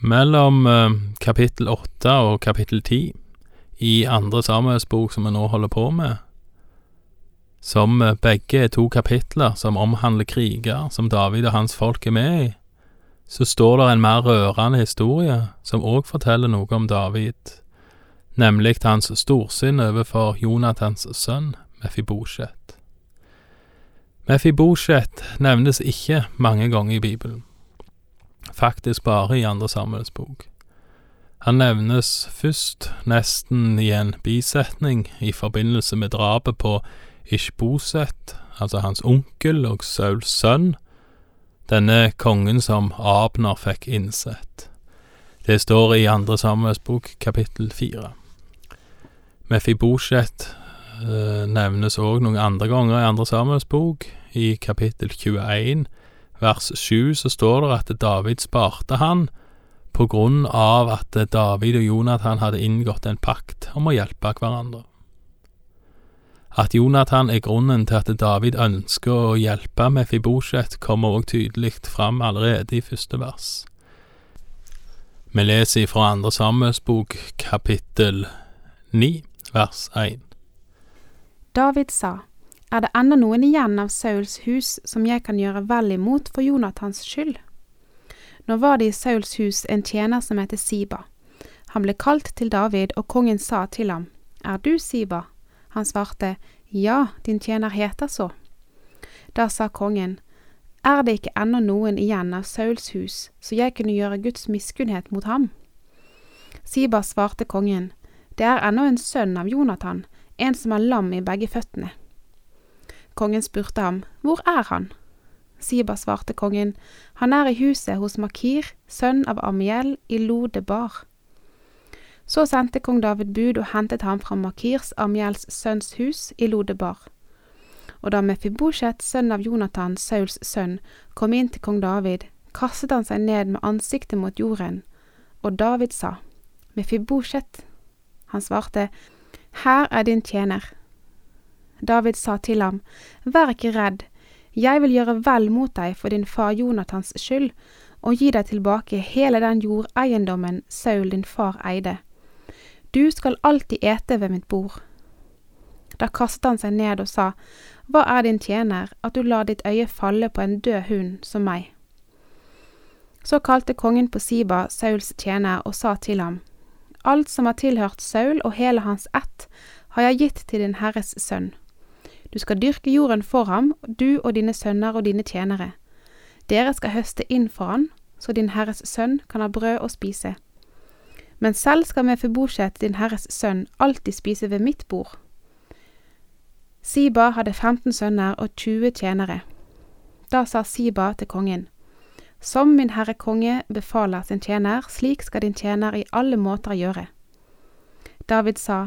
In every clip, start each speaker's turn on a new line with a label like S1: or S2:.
S1: Mellom eh, kapittel åtte og kapittel ti i andre Samuels bok som vi nå holder på med, som eh, begge er to kapitler som omhandler kriger som David og hans folk er med i, så står det en mer rørende historie som òg forteller noe om David, nemlig hans storsinn overfor Jonathans sønn Mefibosjet. Mefibosjet nevnes ikke mange ganger i Bibelen faktisk bare i Andre Samuels bok. Han nevnes først nesten i en bisetning i forbindelse med drapet på Ishboset, altså hans onkel og Sauls sønn, denne kongen som Abner fikk innsett. Det står i Andre Samuels bok kapittel fire. Mefibosjet eh, nevnes òg noen andre ganger i Andre Samuels bok, i kapittel 21 vers 7 så står det at David sparte han på grunn av at David og Jonathan hadde inngått en pakt om å hjelpe hverandre. At Jonathan er grunnen til at David ønsker å hjelpe med Fibosjet, kommer også tydelig fram allerede i første vers. Vi leser fra Andre Samuels bok, kapittel 9, vers 1.
S2: David sa, er det ennå noen igjen av Sauls hus som jeg kan gjøre vel imot for Jonathans skyld? Nå var det i Sauls hus en tjener som het Siba. Han ble kalt til David, og kongen sa til ham, Er du Siba? Han svarte, Ja, din tjener heter så. Da sa kongen, Er det ikke ennå noen igjen av Sauls hus, så jeg kunne gjøre Guds miskunnhet mot ham? Siba svarte kongen, Det er ennå en sønn av Jonathan, en som har lam i begge føttene. Kongen spurte ham, Hvor er han? Siba svarte kongen, Han er i huset hos Makir, sønn av Amiel, i Lodebar. Så sendte kong David bud og hentet ham fra Makirs, Amiels sønns hus, i Lodebar. Og da Mefibosjet, sønn av Jonathan, Sauls sønn, kom inn til kong David, kastet han seg ned med ansiktet mot jorden, og David sa, Mefibosjet. Han svarte, Her er din tjener. David sa til ham, Vær ikke redd, jeg vil gjøre vel mot deg for din far Jonathans skyld, og gi deg tilbake hele den jordeiendommen Saul din far eide. Du skal alltid ete ved mitt bord. Da kastet han seg ned og sa, Hva er din tjener, at du lar ditt øye falle på en død hund som meg? Så kalte kongen på Siba, Sauls tjener, og sa til ham, Alt som har tilhørt Saul og hele hans ett, har jeg gitt til din herres sønn. Du skal dyrke jorden for ham, du og dine sønner og dine tjenere. Dere skal høste inn for han, så din herres sønn kan ha brød å spise. Men selv skal Mefibosjet, din herres sønn, alltid spise ved mitt bord. Siba hadde 15 sønner og 20 tjenere. Da sa Siba til kongen, Som min herre konge befaler sin tjener, slik skal din tjener i alle måter gjøre. David sa,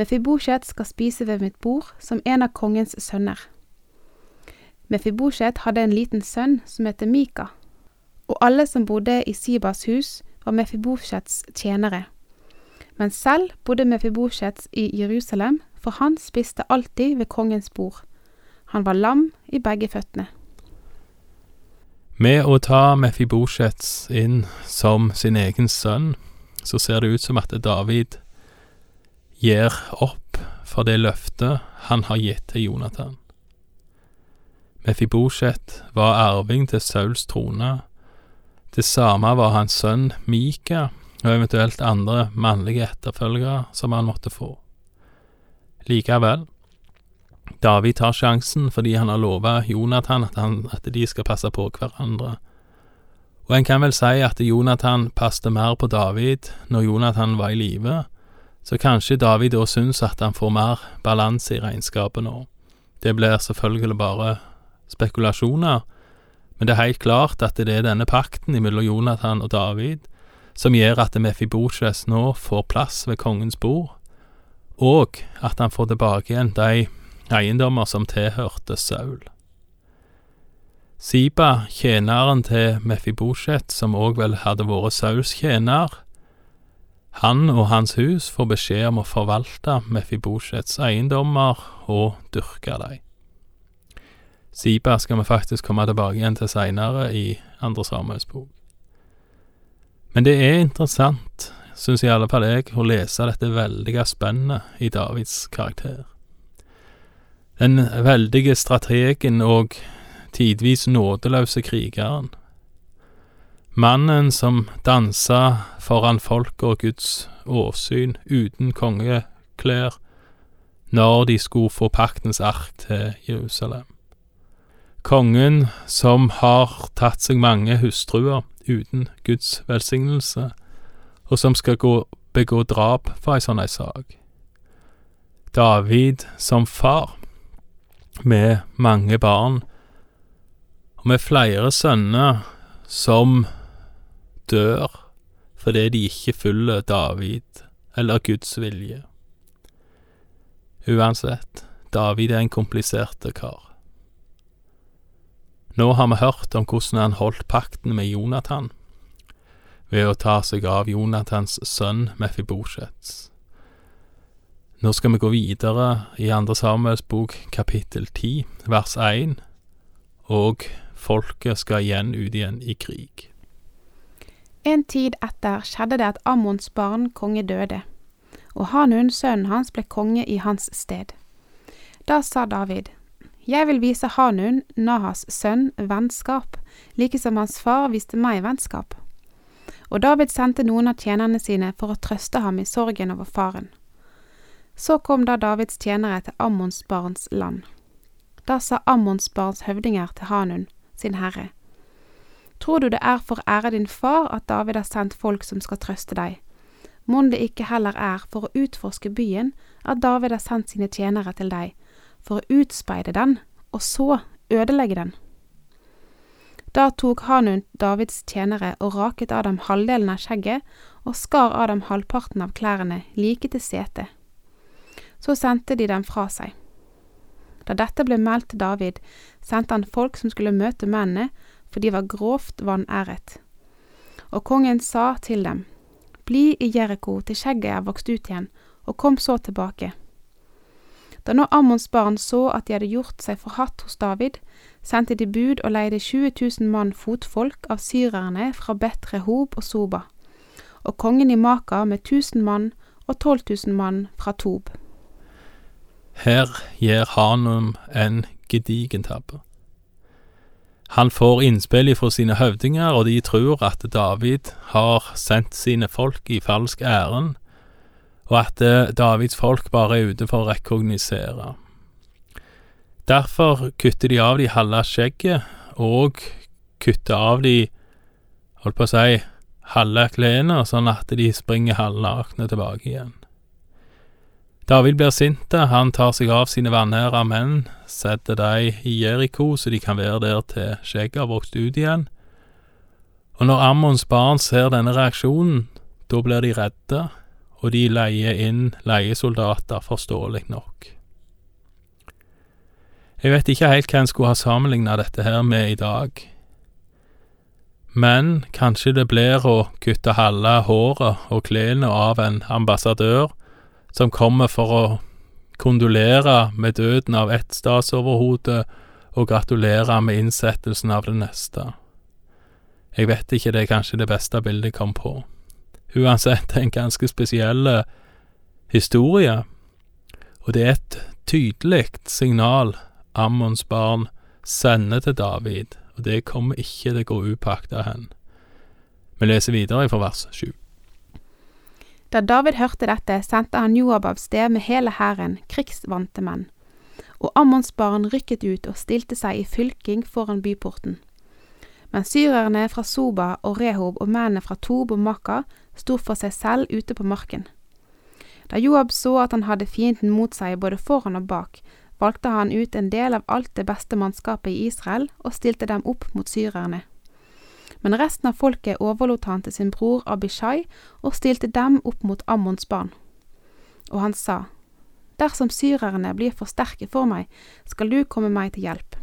S2: Mefibosjet skal spise ved mitt bord som en av kongens sønner. Mefibosjet hadde en liten sønn som het Mika, og alle som bodde i Sibas hus, var Mefibosjets tjenere. Men selv bodde Mefibosjet i Jerusalem, for han spiste alltid ved kongens bord. Han var lam i begge føttene.
S1: Med å ta Mefibosjets inn som sin egen sønn, så ser det ut som at David gir opp for det løftet han har gitt til Jonathan. Mefibosjet var arving til Sauls trone. Det samme var hans sønn Mika og eventuelt andre mannlige etterfølgere som han måtte få. Likevel, David tar sjansen fordi han har lova Jonathan at, han, at de skal passe på hverandre. Og en kan vel si at Jonathan passet mer på David når Jonathan var i live, så kanskje David da syns at han får mer balanse i regnskapet nå. Det blir selvfølgelig bare spekulasjoner, men det er helt klart at det er denne pakten mellom Jonathan og David som gjør at Mefibosjes nå får plass ved kongens bord, og at han får tilbake igjen de eiendommer som tilhørte Saul. Siba, tjeneren til Mefibosjet, som òg vel hadde vært Sauls tjener, han og hans hus får beskjed om å forvalte Mefibosjets eiendommer og dyrke dem. Siba skal vi faktisk komme tilbake igjen til seinere i Andre Samuels bok. Men det er interessant, syns i alle fall jeg, å lese dette veldige spennet i Davids karakter. Den veldige strategen og tidvis nådeløse krigeren. Mannen som dansa foran folket og Guds åsyn uten kongeklær når de skulle få paktens ark til Jerusalem. Kongen som har tatt seg mange hustruer uten Guds velsignelse, og som skal gå, begå drap for ei sånn ei sak. David som far, med mange barn, og med flere sønner som dør fordi de ikke følger David eller Guds vilje. Uansett, David er en komplisert kar. Nå har vi hørt om hvordan han holdt pakten med Jonathan ved å ta seg av Jonathans sønn Mefibosjets. Nå skal vi gå videre i Andre Samuels bok kapittel 10 vers 1, og folket skal igjen ut igjen i krig.
S2: En tid etter skjedde det at Ammons barn konge døde, og Hanun, sønnen hans, ble konge i hans sted. Da sa David, Jeg vil vise Hanun, Nahas sønn, vennskap, like som hans far viste meg vennskap. Og David sendte noen av tjenerne sine for å trøste ham i sorgen over faren. Så kom da Davids tjenere til Ammons barns land. Da sa Ammons barns høvdinger til Hanun, sin herre, Tror du det er for å ære din far at David har sendt folk som skal trøste deg? Mon det ikke heller er for å utforske byen at David har sendt sine tjenere til deg, for å utspeide den, og så ødelegge den. Da tok Hanun Davids tjenere og raket av dem halvdelen av skjegget og skar av dem halvparten av klærne like til setet. Så sendte de dem fra seg. Da dette ble meldt til David, sendte han folk som skulle møte mennene, for de var grovt vanæret. Og kongen sa til dem, Bli i Jeriko til skjegget er vokst ut igjen, og kom så tilbake. Da nå Ammons barn så at de hadde gjort seg forhatt hos David, sendte de bud og leide 20 000 mann fotfolk av syrerne fra Bet Rehob og Soba, og kongen i Maka med 1000 mann og 12 000 mann fra Tob.
S1: Her gir Hanum en gedigen tabbe. Han får innspill fra sine høvdinger, og de tror at David har sendt sine folk i falsk ærend, og at eh, Davids folk bare er ute for å rekognosere. Derfor kutter de av de halve skjegget, og kutter av de, holdt på å si, halve klærne, sånn at de springer halvnakne tilbake igjen. David blir sinte, han tar seg av sine vanære menn, setter dem i Jeriko så de kan være der til skjegget har vokst ut igjen. Og når Ammons barn ser denne reaksjonen, da blir de redde, og de leier inn leiesoldater, forståelig nok. Jeg vet ikke helt hva en skulle ha sammenligna dette her med i dag, men kanskje det blir å kutte halve håret og klærne av en ambassadør som kommer for å kondolere med døden av ett statsoverhode og gratulere med innsettelsen av det neste. Jeg vet ikke, det er kanskje det beste bildet jeg kom på uansett en ganske spesiell historie, og det er et tydelig signal Ammons barn sender til David, og det kommer ikke til å gå upakta hen. Vi leser videre fra vers sju.
S2: Da David hørte dette, sendte han Joab av sted med hele hæren, krigsvante menn. Og Ammons barn rykket ut og stilte seg i fylking foran byporten. Men syrerne fra Soba og Rehob og mennene fra Tob og Maka sto for seg selv ute på marken. Da Joab så at han hadde fienden mot seg både foran og bak, valgte han ut en del av alt det beste mannskapet i Israel og stilte dem opp mot syrerne. Men resten av folket overlot han til sin bror Abishai og stilte dem opp mot Ammons barn. Og han sa, Dersom syrerne blir for sterke for meg, skal du komme meg til hjelp.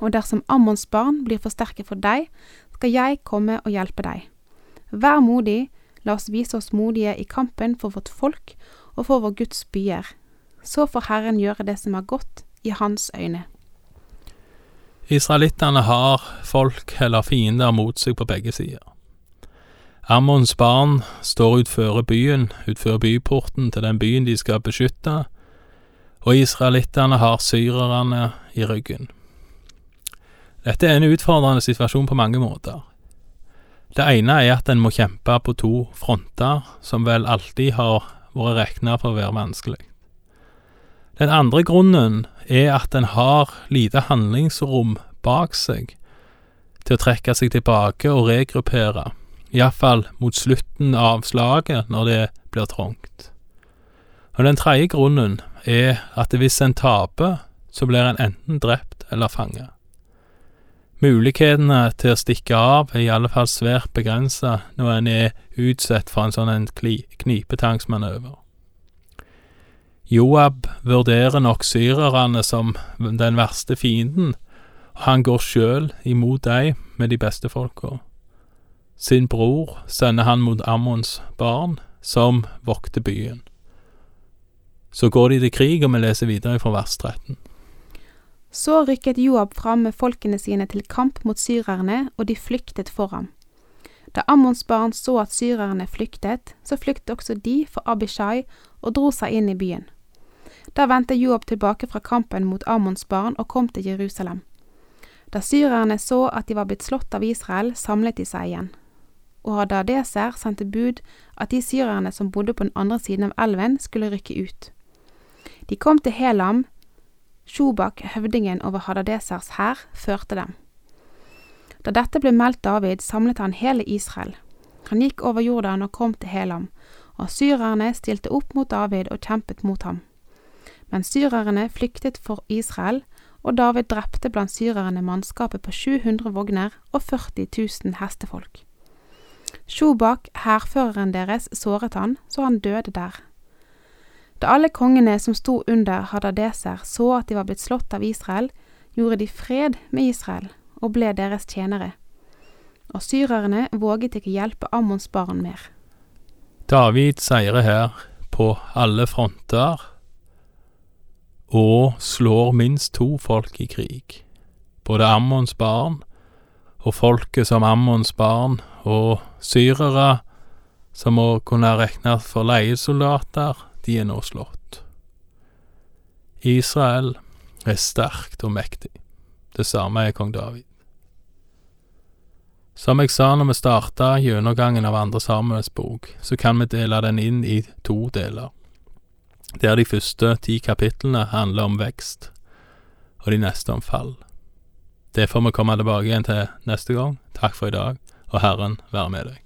S2: Og dersom Ammons barn blir for sterke for deg, skal jeg komme og hjelpe deg. Vær modig, la oss vise oss modige i kampen for vårt folk og for vår Guds byer. Så får Herren gjøre det som er godt i hans øyne.
S1: Israelittene har folk eller fiender mot seg på begge sider. Ammons barn står utfor byen, utfor byporten til den byen de skal beskytte, og israelittene har syrerne i ryggen. Dette er en utfordrende situasjon på mange måter. Det ene er at en må kjempe på to fronter, som vel alltid har vært regna for å være vanskelig. Den andre grunnen er at en har lite handlingsrom bak seg til å trekke seg tilbake og regruppere, iallfall mot slutten av slaget når det blir trangt. Og den tredje grunnen er at hvis en taper, så blir en enten drept eller fanget. Mulighetene til å stikke av er i alle fall svært begrensa når en er utsatt for en sånn knipetangsmanøver. Joab vurderer nok syrerne som den verste fienden, og han går sjøl imot dem med de beste folka. Sin bror sender han mot Ammons barn, som vokter byen. Så går de til krig, og vi leser videre fra vers 13.
S2: Så rykket Joab fram med folkene sine til kamp mot syrerne, og de flyktet for ham. Da Ammons barn så at syrerne flyktet, så flyktet også de for Abishai og dro seg inn i byen. Da vendte Joab tilbake fra kampen mot Ammons barn og kom til Jerusalem. Da syrerne så at de var blitt slått av Israel, samlet de seg igjen. Og Hadadeser sendte bud at de syrerne som bodde på den andre siden av elven, skulle rykke ut. De kom til Helam, Shobak, høvdingen over Hadadesers hær, førte dem. Da dette ble meldt David, samlet han hele Israel. Han gikk over Jordan og kom til Helam, og syrerne stilte opp mot David og kjempet mot ham. Men syrerne flyktet for Israel, og David drepte blant syrerne mannskapet på 700 vogner og 40 000 hestefolk. Shobak, hærføreren deres, såret han, så han døde der. Da alle kongene som sto under Hadadeser så at de var blitt slått av Israel, gjorde de fred med Israel og ble deres tjenere. Og syrerne våget ikke hjelpe Ammons barn mer.
S1: David seirer her på alle fronter og slår minst to folk i krig. Både Ammons barn og folket som Ammons barn og syrere som må kunne regnes for leiesoldater de er nå slått. Israel er sterkt og mektig. Det samme er kong David. Som jeg sa når vi starta gjennomgangen av andre Samuels bok, så kan vi dele den inn i to deler, der de første ti kapitlene handler om vekst, og de neste om fall. Det får vi komme tilbake igjen til neste gang. Takk for i dag, og Herren være med deg.